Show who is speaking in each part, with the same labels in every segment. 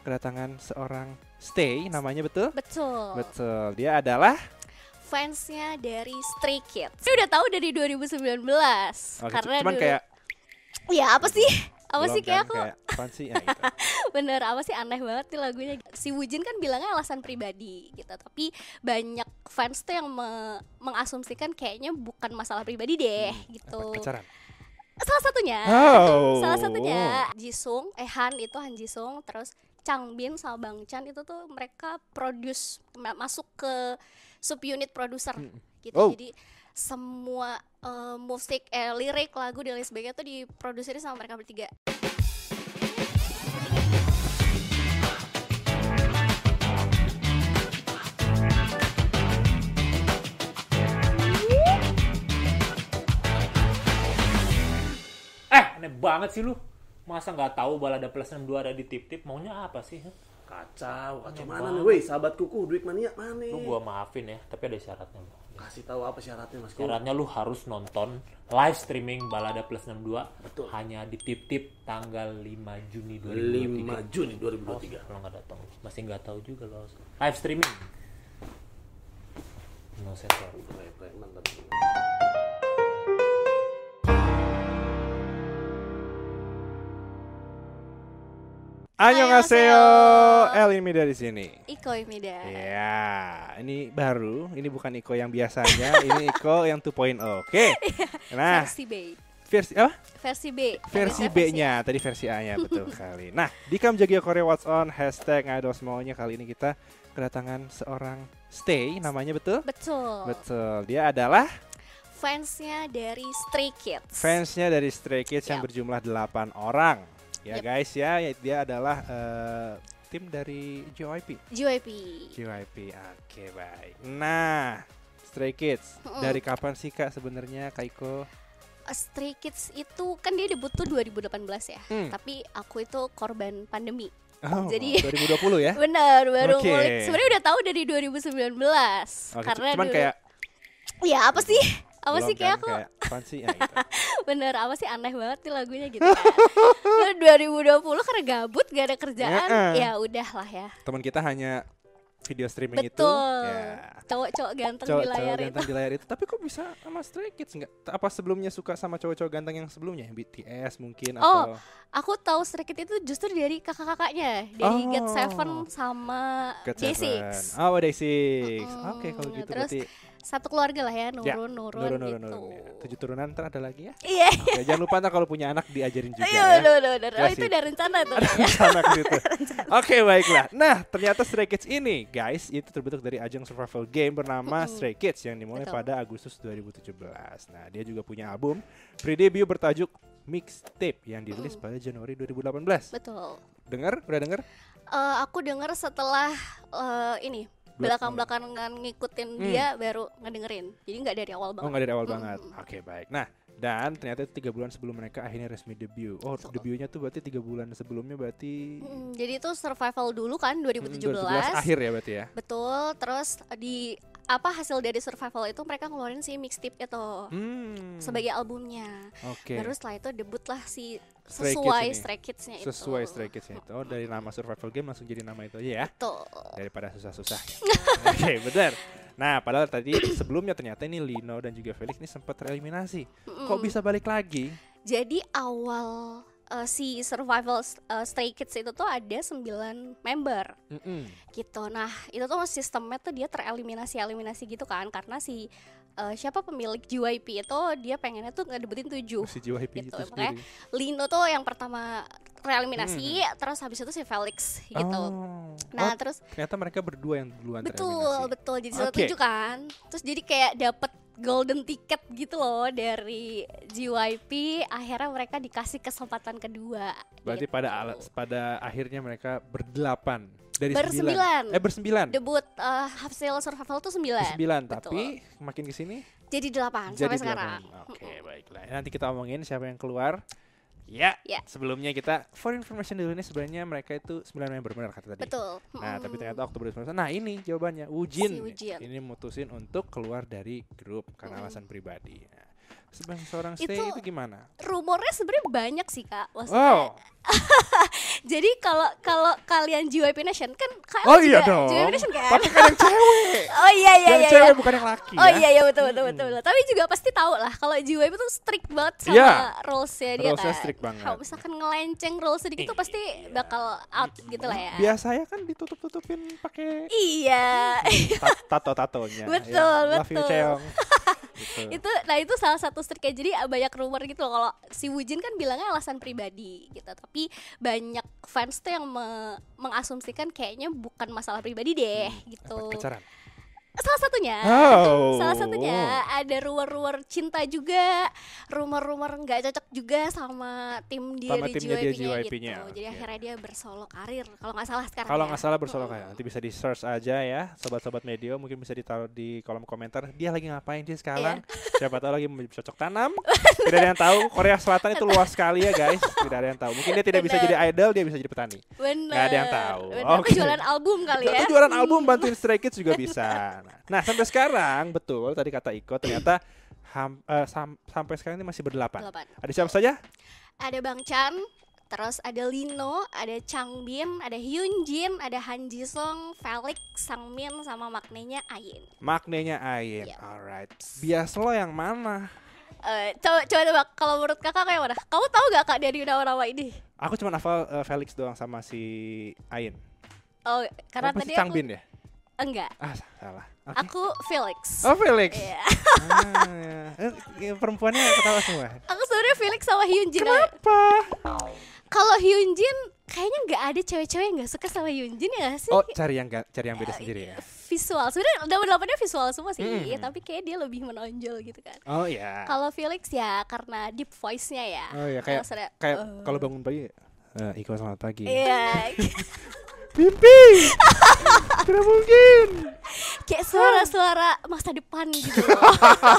Speaker 1: kedatangan seorang Stay, namanya betul?
Speaker 2: Betul.
Speaker 1: Betul. Dia adalah
Speaker 2: Fansnya dari Stray Kids. Saya udah tahu dari 2019.
Speaker 1: Oke,
Speaker 2: karena
Speaker 1: cuman
Speaker 2: dulu-
Speaker 1: kayak
Speaker 2: ya apa sih? Apa
Speaker 1: belum
Speaker 2: sih kayak
Speaker 1: kan,
Speaker 2: aku
Speaker 1: kayak sih? Ya, gitu.
Speaker 2: bener apa sih aneh banget nih lagunya. Si Wujin kan bilangnya alasan pribadi gitu, tapi banyak fans tuh yang me- mengasumsikan kayaknya bukan masalah pribadi deh gitu.
Speaker 1: Apa, pacaran.
Speaker 2: Salah satunya.
Speaker 1: Oh.
Speaker 2: Salah satunya Jisung, eh Han itu Han Jisung, terus Changbin sama Bang Chan itu tuh mereka produce ma- masuk ke subunit produser gitu.
Speaker 1: Oh.
Speaker 2: Jadi semua eh, musik, eh lirik, lagu dan lain sebagainya tuh diproduserin sama mereka bertiga.
Speaker 3: Eh, aneh banget sih lu. Masa nggak tahu balada plus 62 ada di tip-tip? Maunya apa sih?
Speaker 4: Kacau, kacau mana nih, woi, sahabat kuku, duit mania mana?
Speaker 3: Lu gua maafin ya, tapi ada syaratnya lu.
Speaker 4: Kasih tahu apa syaratnya, Mas.
Speaker 3: Syaratnya lu harus nonton live streaming balada plus 62
Speaker 4: Betul.
Speaker 3: hanya di tip-tip tanggal 5 Juni
Speaker 4: 5
Speaker 3: 2023.
Speaker 4: Juni
Speaker 3: Oh,
Speaker 4: 2023.
Speaker 3: kalau nggak datang masih nggak tahu juga lo live streaming no sensor
Speaker 4: mantap.
Speaker 1: Annyeonghaseyo. El ini dari sini.
Speaker 2: Iko Imida.
Speaker 1: Ya, ini baru. Ini bukan Iko yang biasanya. ini Iko yang 2.0. Oke. Nah,
Speaker 2: versi B.
Speaker 1: versi apa?
Speaker 2: Versi B.
Speaker 1: Versi B-nya. Tadi versi A-nya betul sekali. Nah, di Kam Jagyo Korea What's On hashtag ngados semuanya kali ini kita kedatangan seorang Stay, namanya betul?
Speaker 2: Betul.
Speaker 1: Betul. Dia adalah
Speaker 2: Fansnya dari Stray Kids.
Speaker 1: fansnya dari Stray Kids yang
Speaker 2: Yap.
Speaker 1: berjumlah 8 orang. Ya
Speaker 2: Yap.
Speaker 1: guys ya, ya, dia adalah eh, tim dari JYP.
Speaker 2: JYP.
Speaker 1: JYP. Oke, baik. Nah, Stray Kids
Speaker 2: Mm-mm.
Speaker 1: dari kapan sih Kak sebenarnya Kak Iko?
Speaker 2: Uh, Stray Kids itu kan dia debut tuh 2018 ya.
Speaker 1: Hmm.
Speaker 2: Tapi aku itu korban pandemi.
Speaker 1: Oh,
Speaker 2: Jadi-
Speaker 1: 2020 ya?
Speaker 2: Bener, baru
Speaker 1: Oke.
Speaker 2: ngulik. Sebenarnya udah tahu dari 2019.
Speaker 1: Oke,
Speaker 2: Karena
Speaker 1: cuman
Speaker 2: dulu-
Speaker 1: kayak
Speaker 2: ya apa sih? Apa
Speaker 1: belum
Speaker 2: sih kayak aku
Speaker 1: kayak sih? Ya, gitu.
Speaker 2: bener apa sih aneh banget nih lagunya gitu kan. Lalu 2020 karena gabut gak ada kerjaan, ya udahlah ya.
Speaker 1: Teman kita hanya video streaming itu
Speaker 2: Betul.
Speaker 1: ya
Speaker 2: Cowok-cowok ganteng
Speaker 1: cowok
Speaker 2: di layar
Speaker 1: cowok
Speaker 2: itu.
Speaker 1: ganteng di layar itu tapi kok bisa sama Stray Kids nggak apa sebelumnya suka sama cowok-cowok ganteng yang sebelumnya BTS mungkin
Speaker 2: Oh,
Speaker 1: atau
Speaker 2: Aku tahu Stray Kids itu justru dari kakak-kakaknya, dari
Speaker 1: Oh.
Speaker 2: Get Seven sama Day. Six.
Speaker 1: Oh, Day Six. Oke, kalau gitu
Speaker 2: Terus
Speaker 1: berarti
Speaker 2: Satu keluarga lah ya,
Speaker 1: Ya,
Speaker 2: nurun, nurun,
Speaker 1: nurun, nurun,
Speaker 2: gitu.
Speaker 1: nurun, ya. Tujuh turunan ntar ada lagi ya.
Speaker 2: Iya.
Speaker 1: Oke, jangan lupa ntar kalau punya anak diajarin juga
Speaker 2: Ayo,
Speaker 1: ya.
Speaker 2: Oh,
Speaker 1: Ya,
Speaker 2: itu udah rencana tuh.
Speaker 1: Ke situ. Oke, baiklah. Nah, ternyata Stray Kids ini, guys, itu terbentuk dari ajang survival game bernama. Stray Kids yang dimulai
Speaker 2: Betul.
Speaker 1: pada Agustus 2017. Nah, dia juga punya album pre-debut bertajuk Mixtape yang dirilis
Speaker 2: Mm-mm.
Speaker 1: pada Januari 2018.
Speaker 2: Betul.
Speaker 1: Dengar? Udah denger?
Speaker 2: Eh, aku dengar setelah eh, ini
Speaker 1: Belakang.
Speaker 2: belakang-belakangan ngikutin
Speaker 1: Hmm.
Speaker 2: dia baru ngedengerin. Jadi nggak dari awal
Speaker 1: Oh,
Speaker 2: banget.
Speaker 1: nggak dari awal
Speaker 2: Mm-mm.
Speaker 1: banget. Oke, baik. Nah, dan ternyata itu tiga bulan sebelum mereka akhirnya resmi debut. Oh,
Speaker 2: Betul.
Speaker 1: debutnya tuh berarti tiga bulan sebelumnya berarti
Speaker 2: Mm, jadi itu survival dulu kan
Speaker 1: mm,
Speaker 2: 2017.
Speaker 1: akhir ya berarti ya.
Speaker 2: Betul. Terus di apa hasil dari survival itu mereka ngeluarin si mixtape itu
Speaker 1: Hmm.
Speaker 2: sebagai albumnya.
Speaker 1: Oke.
Speaker 2: Baru setelah itu debutlah si
Speaker 1: Stray Kids
Speaker 2: sesuai
Speaker 1: ini.
Speaker 2: Stray Kids-nya itu.
Speaker 1: Sesuai Stray Kids itu. Oh, dari nama survival game langsung jadi nama itu aja ya.
Speaker 2: Betul.
Speaker 1: Daripada susah-susah. Oke, benar. Nah, padahal tadi sebelumnya ternyata ini Lino dan juga Felix ini sempat tereliminasi. Kok bisa balik lagi?
Speaker 2: Jadi awal uh, si survival uh, Stray Kids itu tuh ada 9 member
Speaker 1: Mm-mm.
Speaker 2: gitu. Nah, itu tuh sistemnya tuh dia tereliminasi-eliminasi gitu kan karena si uh, siapa pemilik JYP itu dia pengennya tuh ngedebutin 7.
Speaker 1: Si happy
Speaker 2: Gitu,
Speaker 1: itu
Speaker 2: makanya
Speaker 1: sendiri.
Speaker 2: Lino tuh yang pertama tereliminasi, terus habis itu si Felix gitu.
Speaker 1: Oh.
Speaker 2: Nah,
Speaker 1: Oh,
Speaker 2: terus
Speaker 1: ternyata mereka berdua yang duluan
Speaker 2: betul
Speaker 1: tereliminasi.
Speaker 2: betul jadi satu
Speaker 1: Oke.
Speaker 2: tujuh kan. Terus jadi kayak dapet golden ticket gitu loh dari JYP. Akhirnya mereka dikasih kesempatan kedua.
Speaker 1: Berarti
Speaker 2: gitu.
Speaker 1: pada alat pada akhirnya mereka berdelapan dari
Speaker 2: Bersembilan.
Speaker 1: sembilan. Eh bersembilan.
Speaker 2: debut uh, hasil survival tuh sembilan.
Speaker 1: Sembilan, tapi makin ke sini
Speaker 2: Jadi delapan
Speaker 1: jadi
Speaker 2: sampai sekarang.
Speaker 1: delapan. Oke, baiklah. Nanti kita omongin siapa yang keluar. Ya,
Speaker 2: Ya.
Speaker 1: sebelumnya kita for information dulu nih sebenarnya mereka itu 9 member benar kata tadi.
Speaker 2: Betul.
Speaker 1: Nah, tapi
Speaker 2: Mm.
Speaker 1: ternyata Oktober 2019. Nah, ini jawabannya. Wujin.
Speaker 2: Si Wujin.
Speaker 1: Ini mutusin untuk keluar dari grup karena
Speaker 2: Mm-mm.
Speaker 1: alasan pribadi. Nah, sebagai seorang stay
Speaker 2: Itu-
Speaker 1: itu, gimana?
Speaker 2: rumornya sebenarnya banyak sih kak maksudnya
Speaker 1: Oh,
Speaker 2: jadi kalau kalau kalian JYP Nation kan kalian
Speaker 1: oh
Speaker 2: juga
Speaker 1: iya dong.
Speaker 2: JYP Nation kan
Speaker 1: Tapi kan yang cewek.
Speaker 2: oh iya iya
Speaker 1: yang
Speaker 2: iya,
Speaker 1: cewek
Speaker 2: iya.
Speaker 1: bukan yang laki
Speaker 2: Oh
Speaker 1: ya.
Speaker 2: iya iya betul betul betul. betul. Tapi juga pasti tahu lah kalau JYP tuh strict banget sama
Speaker 1: Iya.
Speaker 2: rules-nya dia
Speaker 1: Rules-nya
Speaker 2: kan.
Speaker 1: strict banget.
Speaker 2: Kalau misalkan ngelenceng rules sedikit tuh pasti bakal out gitu lah ya.
Speaker 1: Biasanya kan ditutup-tutupin pakai
Speaker 2: Iya.
Speaker 1: tato tatonya.
Speaker 2: Betul,
Speaker 1: Love you
Speaker 2: betul.
Speaker 1: Cheong. Gitu.
Speaker 2: itu nah itu salah satu striknya jadi ah, banyak rumor gitu loh kalau si Wujin kan bilangnya alasan pribadi gitu tapi banyak fans tuh yang me- mengasumsikan kayaknya bukan masalah pribadi deh gitu
Speaker 1: Apa, pacaran.
Speaker 2: Salah satunya
Speaker 1: Oh.
Speaker 2: salah satunya ada rumor-rumor cinta juga rumor-rumor nggak cocok juga sama tim dia
Speaker 1: Sama
Speaker 2: di
Speaker 1: timnya dia,
Speaker 2: JYP-nya
Speaker 1: JYP-nya,
Speaker 2: gitu jadi
Speaker 1: oke.
Speaker 2: akhirnya dia bersolo karir kalau nggak salah sekarang
Speaker 1: Kalau
Speaker 2: ya.
Speaker 1: nggak salah bersolok kayak nanti bisa di search aja ya, sobat-sobat media mungkin bisa ditaruh di kolom komentar. Dia lagi ngapain sih sekarang?
Speaker 2: Iya.
Speaker 1: Siapa tahu lagi cocok tanam. Tidak ada yang tahu. Korea Selatan itu luas sekali ya guys. Tidak ada yang tahu. Mungkin dia tidak bisa
Speaker 2: Bener.
Speaker 1: jadi idol, dia bisa jadi petani.
Speaker 2: bener
Speaker 1: Nggak ada yang tahu.
Speaker 2: bener.
Speaker 1: Oke.
Speaker 2: Apa jualan album kali ya
Speaker 1: jualan album bantuin Stray Kids juga bisa. Nah, nah, sampai sekarang betul tadi kata Iko ternyata ham- eh, sam- sampai sekarang ini masih berdelapan.
Speaker 2: Delapan.
Speaker 1: Ada siapa saja?
Speaker 2: ada Bang Chan Terus ada Lino, ada Changbin, ada Hyunjin, ada Han Jisung, Felix, Sangmin, sama maknanya Ayin.
Speaker 1: Maknanya Ayin.
Speaker 2: Iya.
Speaker 1: Alright. Bias lo yang mana?
Speaker 2: Eh, coba coba tebak kalau menurut kakak kayak mana? Kamu tahu gak kak dari nama-nama ini?
Speaker 1: Aku cuma hafal eh, Felix doang sama si Ayin.
Speaker 2: Oh, karena
Speaker 1: Apa
Speaker 2: tadi
Speaker 1: Changbin ya?
Speaker 2: aku enggak.
Speaker 1: Ah, salah. Oke.
Speaker 2: Aku Felix.
Speaker 1: Oh, Felix.
Speaker 2: Iya.
Speaker 1: Ah, eh, perempuannya ketawa semua.
Speaker 2: Aku sebenarnya Felix sama Hyunjin.
Speaker 1: Apa?
Speaker 2: Kalau Hyunjin kayaknya nggak ada cewek-cewek yang nggak suka sama Hyunjin ya sih?
Speaker 1: Oh, cari yang ga- cari yang beda sendiri ya.
Speaker 2: Visual. Sebenarnya delapan delapannya visual semua sih,
Speaker 1: Mm.
Speaker 2: tapi kayak dia lebih menonjol gitu kan.
Speaker 1: Oh iya.
Speaker 2: Kalau Felix ya karena deep voice-nya ya.
Speaker 1: Oh iya kayak
Speaker 2: Kalau
Speaker 1: kayak kalau bangun pagi eh, Iko selamat pagi.
Speaker 2: Iya,
Speaker 1: Mimpi. Tidak mungkin.
Speaker 2: kayak suara-suara masa depan gitu.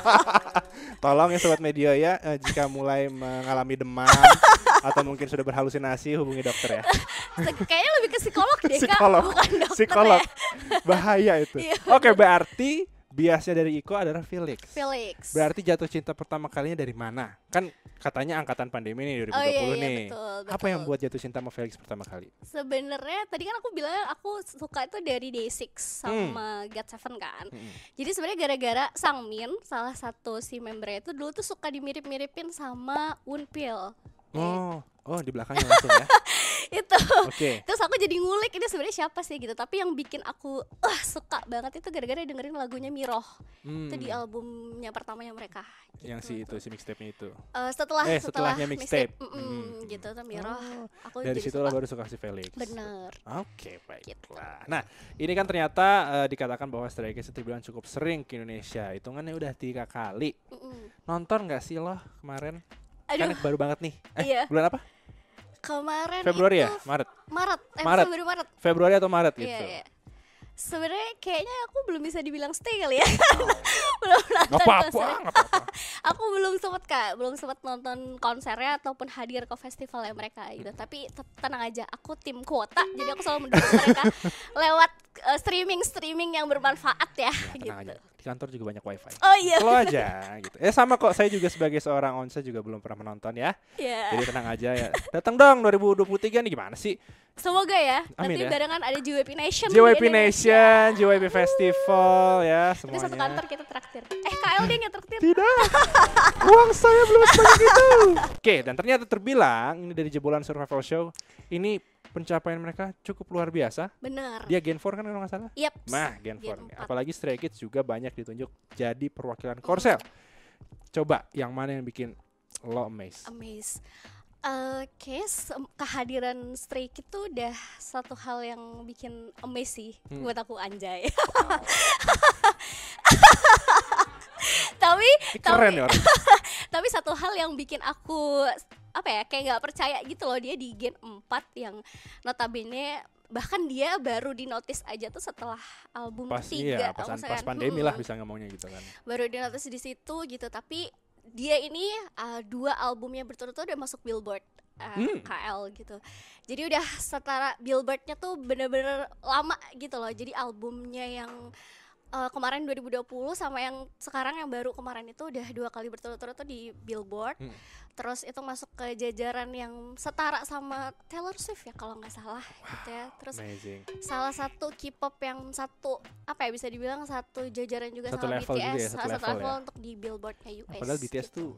Speaker 1: Tolong ya sobat media ya eh, jika mulai mengalami demam atau mungkin sudah berhalusinasi hubungi dokter ya.
Speaker 2: Kayaknya lebih ke psikolog deh kak,
Speaker 1: Psikolog.
Speaker 2: bukan dokter
Speaker 1: Psikolog.
Speaker 2: ya.
Speaker 1: Bahaya itu.
Speaker 2: Iya.
Speaker 1: Oke, berarti biasnya dari Iko adalah Felix.
Speaker 2: Felix.
Speaker 1: Berarti jatuh cinta pertama kalinya dari mana? Kan katanya angkatan pandemi nih 2020
Speaker 2: Oh, iya, iya,
Speaker 1: nih.
Speaker 2: betul,
Speaker 1: Apa yang
Speaker 2: betul.
Speaker 1: buat jatuh cinta sama Felix pertama kali?
Speaker 2: Sebenarnya tadi kan aku bilang aku suka itu dari Day6 sama God Seven kan.
Speaker 1: Mm-mm.
Speaker 2: Jadi sebenarnya gara-gara Sangmin salah satu si membernya itu dulu tuh suka dimirip-miripin sama Unpil.
Speaker 1: Oh, oh di belakangnya langsung ya.
Speaker 2: itu.
Speaker 1: Oke.
Speaker 2: Terus aku jadi ngulik ini sebenarnya siapa sih gitu. Tapi yang bikin aku uh, suka banget itu gara-gara dengerin lagunya Miroh.
Speaker 1: Hmm,
Speaker 2: Itu di albumnya pertamanya mereka.
Speaker 1: yang si itu si mixtape-nya itu.
Speaker 2: Eh, setelah
Speaker 1: Eh,
Speaker 2: setelah
Speaker 1: setelahnya mixtape.
Speaker 2: Mm-mm,
Speaker 1: Mm.
Speaker 2: gitu tuh Miroh.
Speaker 1: Oh,
Speaker 2: aku
Speaker 1: Dari
Speaker 2: jadi
Speaker 1: situ
Speaker 2: suka.
Speaker 1: baru suka si Felix.
Speaker 2: Bener.
Speaker 1: Oke, baiklah. Nah, ini kan ternyata eh, dikatakan bahwa Stray Kids itu bilang cukup sering ke Indonesia. Hitungannya udah tiga kali.
Speaker 2: Mm-mm.
Speaker 1: Nonton nggak sih lo kemarin?
Speaker 2: Aduh,
Speaker 1: Kan baru banget nih. Eh,
Speaker 2: Iya.
Speaker 1: bulan apa?
Speaker 2: kemarin
Speaker 1: Februari
Speaker 2: itu
Speaker 1: ya? Maret.
Speaker 2: Maret, eh,
Speaker 1: Maret.
Speaker 2: Februari Maret.
Speaker 1: Februari atau Maret
Speaker 2: Iya,
Speaker 1: gitu.
Speaker 2: iya. Sebenarnya kayaknya aku belum bisa dibilang stay kali ya. belum
Speaker 1: Nggak
Speaker 2: nonton
Speaker 1: apa-apa,
Speaker 2: konser.
Speaker 1: nggak apa-apa.
Speaker 2: Aku belum sempat kak, belum sempat nonton konsernya ataupun hadir ke festivalnya mereka gitu. Tapi tenang aja, aku tim kuota, jadi aku selalu mendukung mereka lewat eh, streaming streaming yang bermanfaat ya. gitu.
Speaker 1: Tenang aja. Di kantor juga banyak wifi.
Speaker 2: Oh iya,
Speaker 1: Slow aja gitu. Eh sama kok, saya juga sebagai seorang onsa juga belum pernah menonton ya.
Speaker 2: iya.
Speaker 1: Jadi tenang aja ya. Datang dong 2023 nih gimana sih?
Speaker 2: Semoga ya,
Speaker 1: Amin
Speaker 2: nanti
Speaker 1: ya.
Speaker 2: barengan ada JYP Nation.
Speaker 1: JYP. Nation, JYP Festival ya
Speaker 2: Nanti satu
Speaker 1: semuanya.
Speaker 2: kantor kita traktir. Eh KLD nggak traktir?
Speaker 1: Tidak. Uang saya belum sebanyak itu. Oke, dan ternyata terbilang ini dari jebolan survival show, ini pencapaian mereka cukup luar biasa.
Speaker 2: Bener.
Speaker 1: Dia Gen 4 kan kalau nggak salah?
Speaker 2: Yap.
Speaker 1: Nah, Gen 4.
Speaker 2: Gen
Speaker 1: nih.
Speaker 2: 4.
Speaker 1: Apalagi Stray Kids juga banyak ditunjuk jadi perwakilan Korsel. Coba yang mana yang bikin lo amaze?
Speaker 2: Amaze. Eh, kayak sem- kehadiran Stray Kids tuh udah satu hal yang bikin amaze sih
Speaker 1: Hmm.
Speaker 2: buat aku anjay. tapi
Speaker 1: Ini keren ya orang.
Speaker 2: tapi satu hal yang bikin aku apa ya kayak nggak percaya gitu loh dia di Gen 4 yang notabene bahkan dia baru di notice aja tuh setelah album
Speaker 1: Pas
Speaker 2: ketiga
Speaker 1: iya, pas,
Speaker 2: tau
Speaker 1: pas pandemi
Speaker 2: Mm-mm
Speaker 1: lah bisa ngomongnya gitu kan.
Speaker 2: baru di notice di situ gitu tapi dia ini uh, dua albumnya berturut-turut udah masuk Billboard uh,
Speaker 1: Hmm.
Speaker 2: KL gitu jadi udah setara Billboardnya tuh bener-bener lama gitu loh jadi albumnya yang eh, kemarin 2020 sama yang sekarang yang baru kemarin itu udah dua kali berturut-turut tuh di Billboard.
Speaker 1: Hmm.
Speaker 2: Terus itu masuk ke jajaran yang setara sama Taylor Swift ya kalau nggak salah gitu ya. Terus
Speaker 1: Amazing.
Speaker 2: salah satu K-pop yang satu apa ya bisa dibilang satu jajaran juga
Speaker 1: Satu
Speaker 2: sama
Speaker 1: level
Speaker 2: BTS,
Speaker 1: juga ya, satu
Speaker 2: salah satu
Speaker 1: level
Speaker 2: level
Speaker 1: ya.
Speaker 2: untuk di Billboardnya US.
Speaker 1: Padahal BTS
Speaker 2: gitu.
Speaker 1: tuh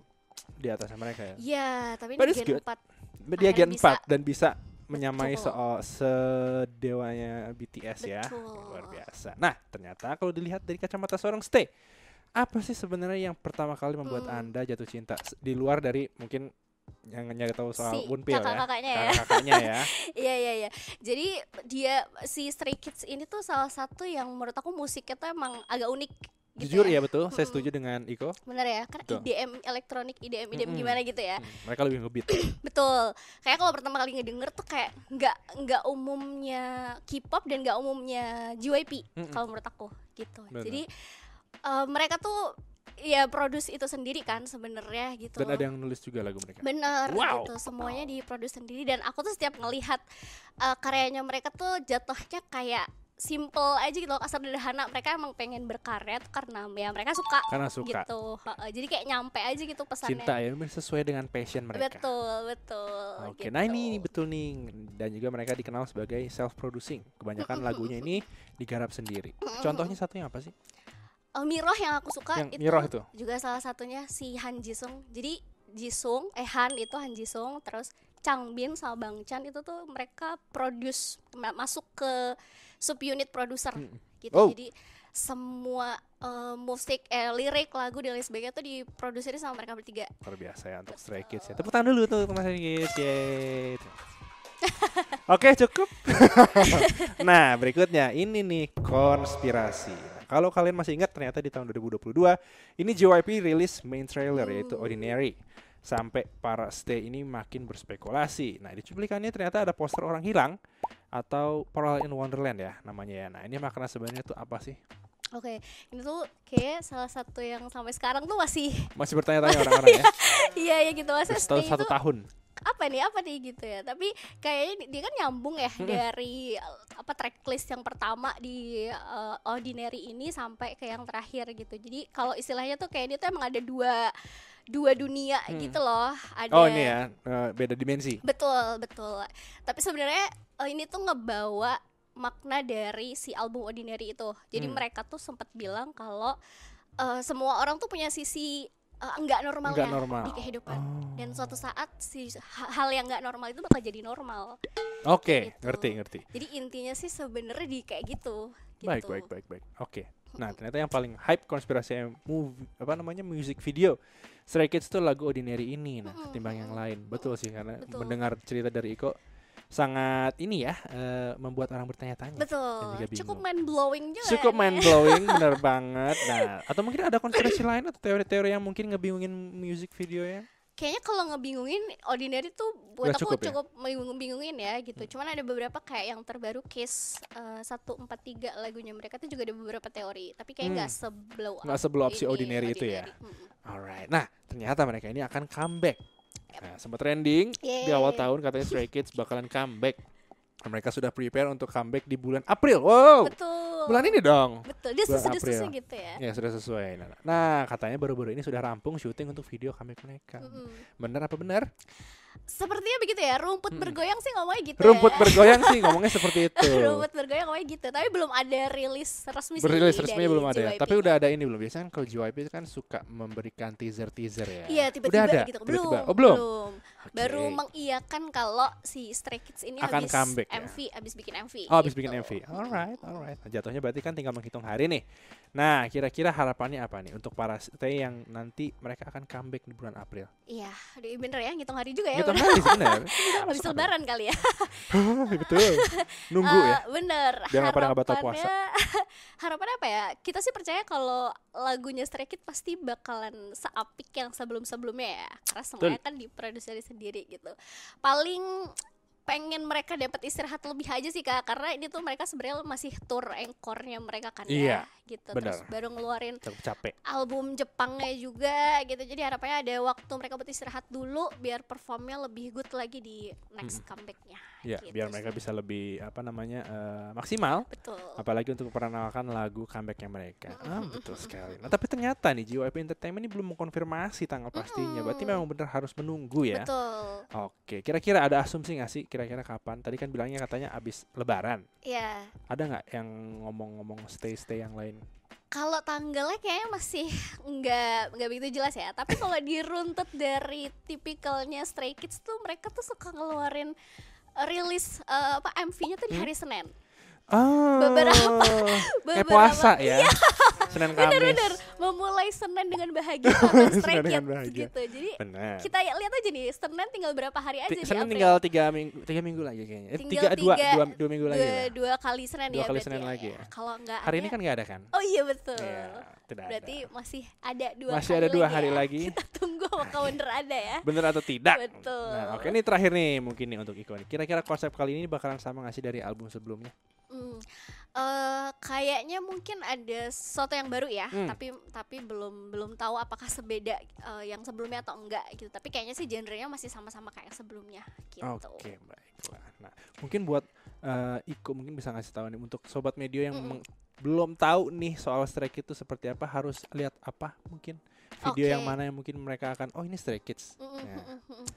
Speaker 1: di atasnya mereka ya.
Speaker 2: Iya, tapi
Speaker 1: But
Speaker 2: ini
Speaker 1: it's
Speaker 2: Gen
Speaker 1: good.
Speaker 2: 4
Speaker 1: Dia
Speaker 2: akhirnya
Speaker 1: Gen
Speaker 2: bisa.
Speaker 1: 4 dan bisa menyamai
Speaker 2: Betul.
Speaker 1: soal sedewanya BTS ya.
Speaker 2: Betul.
Speaker 1: Luar biasa. Nah, ternyata kalau dilihat dari kacamata seorang Stay, apa sih sebenarnya yang pertama kali membuat
Speaker 2: Hmm.
Speaker 1: Anda jatuh cinta di luar dari mungkin yang nyari tahu soal
Speaker 2: Si
Speaker 1: Wunpil ya.
Speaker 2: kakak-kakaknya ya.
Speaker 1: Kakak-kakaknya ya.
Speaker 2: Iya iya iya. Jadi dia si Stray Kids ini tuh salah satu yang menurut aku musiknya tuh emang agak unik. Gitu
Speaker 1: Jujur
Speaker 2: ya.
Speaker 1: ya betul, saya setuju dengan Iko.
Speaker 2: Bener ya, kan
Speaker 1: Betul.
Speaker 2: IDM elektronik, IDM IDM
Speaker 1: Mm-mm.
Speaker 2: gimana gitu ya.
Speaker 1: Hmm, mereka lebih ngebeat.
Speaker 2: Betul. Kayak kalau pertama kali ngedenger tuh kayak nggak nggak umumnya K-pop dan nggak umumnya JYP
Speaker 1: Mm-mm.
Speaker 2: kalau menurut aku gitu.
Speaker 1: Bener.
Speaker 2: Jadi eh, mereka tuh ya produce itu sendiri kan sebenarnya gitu.
Speaker 1: Dan ada yang nulis juga lagu mereka.
Speaker 2: Bener
Speaker 1: Wow.
Speaker 2: gitu semuanya diproduksi sendiri dan aku tuh setiap ngelihat uh, karyanya mereka tuh jatuhnya kayak simple aja gitu loh sederhana mereka emang pengen berkarya tuh karena ya mereka suka
Speaker 1: Karena suka.
Speaker 2: gitu jadi kayak nyampe aja gitu pesannya
Speaker 1: Cinta ya, sesuai dengan passion mereka.
Speaker 2: betul betul
Speaker 1: Oke,
Speaker 2: gitu.
Speaker 1: nah ini betul nih dan juga mereka dikenal sebagai self producing. Kebanyakan lagunya ini digarap sendiri. Contohnya satunya apa sih?
Speaker 2: Uh, Miroh yang aku suka
Speaker 1: Yang
Speaker 2: itu,
Speaker 1: Miroh itu?
Speaker 2: juga salah satunya si Han Jisung jadi Jisung eh Han itu Han Jisung terus Changbin sama Bang Chan itu tuh mereka produce ma- masuk ke subunit produser gitu
Speaker 1: Oh.
Speaker 2: jadi semua eh, musik eh lirik lagu dan lain sebagainya tuh diproduksi sama mereka bertiga
Speaker 1: Luar biasa ya untuk Stray Kids ya. Tepuk tangan dulu tuh untuk Stray Kids. Yeay. Oke, cukup. nah, berikutnya ini nih konspirasi. Nah, kalau kalian masih ingat ternyata di tahun 2022 ini JYP rilis main trailer yaitu Ordinary. Sampai para stay ini makin berspekulasi. Nah, di cuplikannya ternyata ada poster orang hilang atau Pearl in Wonderland ya namanya ya. Nah, ini makna sebenarnya tuh apa sih?
Speaker 2: oke ini tuh kayak salah satu yang sampai sekarang tuh masih
Speaker 1: Masih bertanya-tanya orang-orang ya.
Speaker 2: iya ya gitu stay
Speaker 1: satu
Speaker 2: itu
Speaker 1: tahun.
Speaker 2: Apa nih apa nih gitu ya tapi kayaknya dia kan nyambung ya dari uh, apa tracklist yang pertama di uh, ordinary ini sampai ke yang terakhir gitu jadi kalau istilahnya tuh kayak dia tuh emang ada dua dua dunia
Speaker 1: Hmm.
Speaker 2: gitu loh ada
Speaker 1: Oh, ini ya, eh, beda dimensi.
Speaker 2: betul betul tapi sebenarnya uh, ini tuh ngebawa makna dari si album ordinary itu jadi
Speaker 1: Hmm.
Speaker 2: mereka tuh sempat bilang kalau uh, semua orang tuh punya sisi uh, enggak normalnya
Speaker 1: Nggak normal.
Speaker 2: di kehidupan
Speaker 1: Oh.
Speaker 2: dan suatu saat si ha- hal yang nggak normal itu bakal jadi normal.
Speaker 1: Oke,
Speaker 2: Gitu.
Speaker 1: ngerti, ngerti.
Speaker 2: Jadi intinya sih sebenarnya di kayak gitu. gitu.
Speaker 1: Baik, baik, baik, baik. Oke. Nah, ternyata yang paling hype konspirasi movie apa namanya music video Stray Kids itu lagu Ordinary ini nah, ketimbang yang lain. Betul sih karena
Speaker 2: Betul.
Speaker 1: mendengar cerita dari Iko sangat ini ya eh, membuat orang bertanya-tanya.
Speaker 2: Betul. Cukup mind blowing juga.
Speaker 1: Cukup
Speaker 2: ya.
Speaker 1: mind blowing, bener banget. Nah, atau mungkin ada konspirasi lain atau teori-teori yang mungkin ngebingungin music video ya?
Speaker 2: Kayaknya kalau ngebingungin ordinary tuh buat
Speaker 1: Udah
Speaker 2: aku
Speaker 1: cukup ya?
Speaker 2: cukup bingung-bingungin ya gitu. Cuman ada beberapa kayak yang terbaru case eh, 143 lagunya mereka tuh juga ada beberapa teori, tapi kayak
Speaker 1: Hmm.
Speaker 2: nggak seblow
Speaker 1: Nggak
Speaker 2: up
Speaker 1: seblow up si
Speaker 2: ini,
Speaker 1: Ordinary itu ya?
Speaker 2: Mm-mm.
Speaker 1: Alright. Nah, ternyata mereka ini akan comeback. Nah, sempat trending di awal
Speaker 2: Yeay.
Speaker 1: tahun katanya Stray Kids bakalan comeback. Dan mereka sudah prepare untuk comeback di bulan April. Wow.
Speaker 2: Betul.
Speaker 1: Bulan ini dong.
Speaker 2: Betul. Dia
Speaker 1: Bulan
Speaker 2: sesudah
Speaker 1: April.
Speaker 2: gitu ya.
Speaker 1: Ya sudah sesuai. Nah, Nah, katanya baru-baru ini sudah rampung syuting untuk video comeback mereka.
Speaker 2: Mm-mm.
Speaker 1: Benar apa benar?
Speaker 2: Sepertinya begitu ya, rumput
Speaker 1: Mm-mm.
Speaker 2: bergoyang sih ngomongnya gitu
Speaker 1: Rumput
Speaker 2: ya.
Speaker 1: bergoyang sih ngomongnya seperti itu.
Speaker 2: rumput bergoyang ngomongnya gitu, tapi belum ada rilis resmi sih dari
Speaker 1: resminya belum ada ya.
Speaker 2: JYP.
Speaker 1: Tapi udah ada ini belum. Biasanya kan kalau JYP itu kan suka memberikan teaser-teaser ya.
Speaker 2: Iya, tiba-tiba
Speaker 1: ada?
Speaker 2: gitu. Belum,
Speaker 1: Oh, belum.
Speaker 2: Oke. Baru mengiyakan kalau si Stray Kids ini
Speaker 1: Akan
Speaker 2: habis
Speaker 1: comeback ya?
Speaker 2: MV, habis bikin MV.
Speaker 1: Oh, habis bikin
Speaker 2: gitu.
Speaker 1: MV. Alright, alright. Nah, jatuhnya berarti kan tinggal menghitung hari nih. Nah, kira-kira harapannya apa nih untuk para stay yang nanti mereka akan comeback di bulan April?
Speaker 2: Iya, bener ya, ngitung hari juga ya.
Speaker 1: Hitung
Speaker 2: bener.
Speaker 1: hari sebenarnya.
Speaker 2: Habis lebaran kali ya.
Speaker 1: Betul. Nunggu ya.
Speaker 2: Eh, Bener.
Speaker 1: Biar nggak pada nggak batal puasa.
Speaker 2: Harapannya- harapannya apa ya? Kita sih percaya kalau lagunya Stray Kids pasti bakalan seapik yang sebelum-sebelumnya ya. Karena semuanya kan diproduksi sendiri gitu. Paling pengen mereka dapat istirahat lebih aja sih kak. Karena ini tuh mereka sebenarnya masih tour engkornya mereka kan
Speaker 1: Iya,
Speaker 2: ya gitu.
Speaker 1: benar.
Speaker 2: terus baru ngeluarin
Speaker 1: Cukup capek.
Speaker 2: album Jepangnya juga gitu. Jadi harapannya ada waktu mereka buat istirahat dulu biar performnya lebih good lagi di next comebacknya
Speaker 1: Ya,
Speaker 2: Gitu
Speaker 1: biar mereka
Speaker 2: sih.
Speaker 1: bisa lebih apa namanya eh, maksimal
Speaker 2: Betul.
Speaker 1: apalagi untuk memperkenalkan lagu comebacknya mereka. Ah, betul sekali. Nah, tapi ternyata nih JYP Entertainment ini belum mengkonfirmasi tanggal pastinya. Berarti memang benar harus menunggu ya.
Speaker 2: Betul.
Speaker 1: Oke, kira-kira ada asumsi nggak sih kira-kira kapan? Tadi kan bilangnya katanya abis lebaran.
Speaker 2: Ya,
Speaker 1: Ada nggak yang ngomong-ngomong stay-stay yang lain?
Speaker 2: kalau tanggalnya kayaknya masih nggak nggak begitu jelas ya. Tapi kalau diruntut dari tipikalnya Stray Kids tuh mereka tuh suka ngeluarin uh, rilis uh, apa MV-nya tuh di
Speaker 1: Hmm?
Speaker 2: hari Senin.
Speaker 1: Oh,
Speaker 2: Beberapa-
Speaker 1: kayak
Speaker 2: beberapa-
Speaker 1: puasa ya. Senin Kamis.
Speaker 2: Bener-bener memulai Senin dengan bahagia sama Stray
Speaker 1: dengan
Speaker 2: Kids gitu. Jadi
Speaker 1: Benar.
Speaker 2: kita ya lihat aja nih Senin tinggal berapa hari aja
Speaker 1: Ti-
Speaker 2: di
Speaker 1: Senin tinggal tiga minggu, tiga minggu lagi kayaknya. Eh, tiga, dua,
Speaker 2: tiga-
Speaker 1: dua, dua minggu lagi.
Speaker 2: dua,
Speaker 1: lah.
Speaker 2: dua kali Senin
Speaker 1: Dua
Speaker 2: ya
Speaker 1: kali
Speaker 2: berarti
Speaker 1: Senin lagi ya.
Speaker 2: Kalau nggak
Speaker 1: Hari
Speaker 2: ada,
Speaker 1: ini kan nggak ada kan?
Speaker 2: Oh iya betul.
Speaker 1: Iya, tidak
Speaker 2: Berarti
Speaker 1: ada.
Speaker 2: masih ada dua
Speaker 1: Masih
Speaker 2: kali
Speaker 1: ada dua
Speaker 2: lagi
Speaker 1: hari
Speaker 2: ya.
Speaker 1: lagi.
Speaker 2: Kita tunggu bener ada ya.
Speaker 1: Bener atau tidak?
Speaker 2: Betul.
Speaker 1: Nah, oke ini terakhir nih mungkin nih untuk Iko nih. Kira-kira konsep kali ini bakalan sama nggak sih dari album sebelumnya?
Speaker 2: Hmm. Eh, kayaknya mungkin ada sesuatu yang baru ya,
Speaker 1: Hmm.
Speaker 2: tapi tapi belum belum tahu apakah sebeda eh, yang sebelumnya atau enggak gitu. Tapi kayaknya sih genrenya masih sama-sama kayak yang sebelumnya gitu.
Speaker 1: Oke, baiklah. Nah, mungkin buat eh, Iko mungkin bisa ngasih tahu nih untuk sobat media yang meng- belum tahu nih soal Stray Kids itu seperti apa, harus lihat apa mungkin video yang
Speaker 2: Oke.
Speaker 1: mana yang mungkin mereka akan oh ini Stray Kids.
Speaker 2: Mm, mm,
Speaker 1: Ya,
Speaker 2: mm, mm, mm.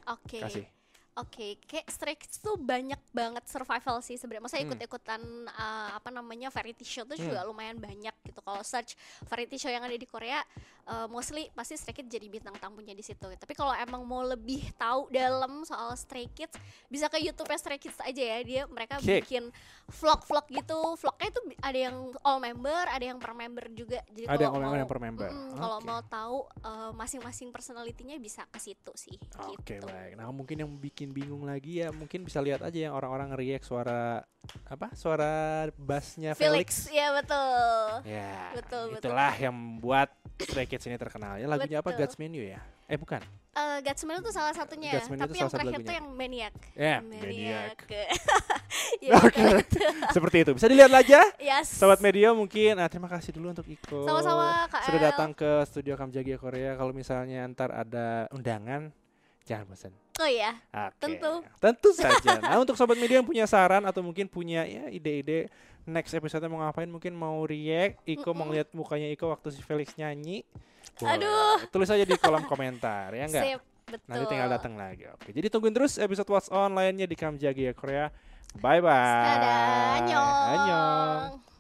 Speaker 2: Oke. Oke, kayak Kids tuh banyak banget survival sih sebenarnya. Maksudnya
Speaker 1: Hmm.
Speaker 2: ikut-ikutan uh, apa namanya variety show tuh juga lumayan banyak gitu. Kalau search variety show yang ada di Korea, uh, mostly pasti Stray Kids jadi bintang tamunya di situ. Tapi kalau emang mau lebih tahu dalam soal Stray Kids, bisa ke YouTube Stray Kids aja ya. Dia mereka
Speaker 1: Oke.
Speaker 2: bikin vlog-vlog gitu. Vlognya itu ada yang all member, ada yang per member juga. Jadi
Speaker 1: Ada yang
Speaker 2: kalau
Speaker 1: all member, yang per member.
Speaker 2: Mm-mm, Kalau
Speaker 1: Oke.
Speaker 2: mau tahu uh, masing-masing personality-nya bisa ke situ sih.
Speaker 1: Oke
Speaker 2: gitu.
Speaker 1: baik. Nah mungkin yang bikin bingung lagi ya mungkin bisa lihat aja yang orang-orang react suara apa suara bassnya Felix.
Speaker 2: Felix, ya betul.
Speaker 1: Ya,
Speaker 2: Betul, betul.
Speaker 1: itulah yang membuat Stray Kids ini terkenal. Ya lagunya apa?
Speaker 2: Betul.
Speaker 1: God's Menu ya? Eh bukan.
Speaker 2: Eh God's Menu tuh salah satunya,
Speaker 1: God's Menu
Speaker 2: tapi
Speaker 1: itu
Speaker 2: yang
Speaker 1: salah
Speaker 2: terakhir tuh
Speaker 1: lagunya.
Speaker 2: yang Maniac.
Speaker 1: Ya, Maniac.
Speaker 2: ya,
Speaker 1: Oke. Seperti itu. Bisa dilihat aja.
Speaker 2: Yes.
Speaker 1: Sobat Media mungkin nah, terima kasih dulu untuk Iko
Speaker 2: Sama-sama, Kak
Speaker 1: sudah datang ke studio Kamjagi Korea. Kalau misalnya ntar ada undangan jangan bosan.
Speaker 2: Oh iya.
Speaker 1: Oke.
Speaker 2: Tentu.
Speaker 1: Tentu saja. Nah, untuk sobat media yang punya saran atau mungkin punya ya ide-ide next episode mau ngapain, mungkin mau react, Iko mau
Speaker 2: Mm-mm.
Speaker 1: lihat mukanya Iko waktu si Felix nyanyi. boleh.
Speaker 2: Aduh.
Speaker 1: Tulis aja di kolom komentar ya enggak?
Speaker 2: Sip, betul.
Speaker 1: Nanti tinggal datang lagi. Oke. Jadi tungguin terus episode What's On lainnya di Kamjagi Korea. Bye bye.
Speaker 2: Dadah, annyeong.
Speaker 1: Annyeong.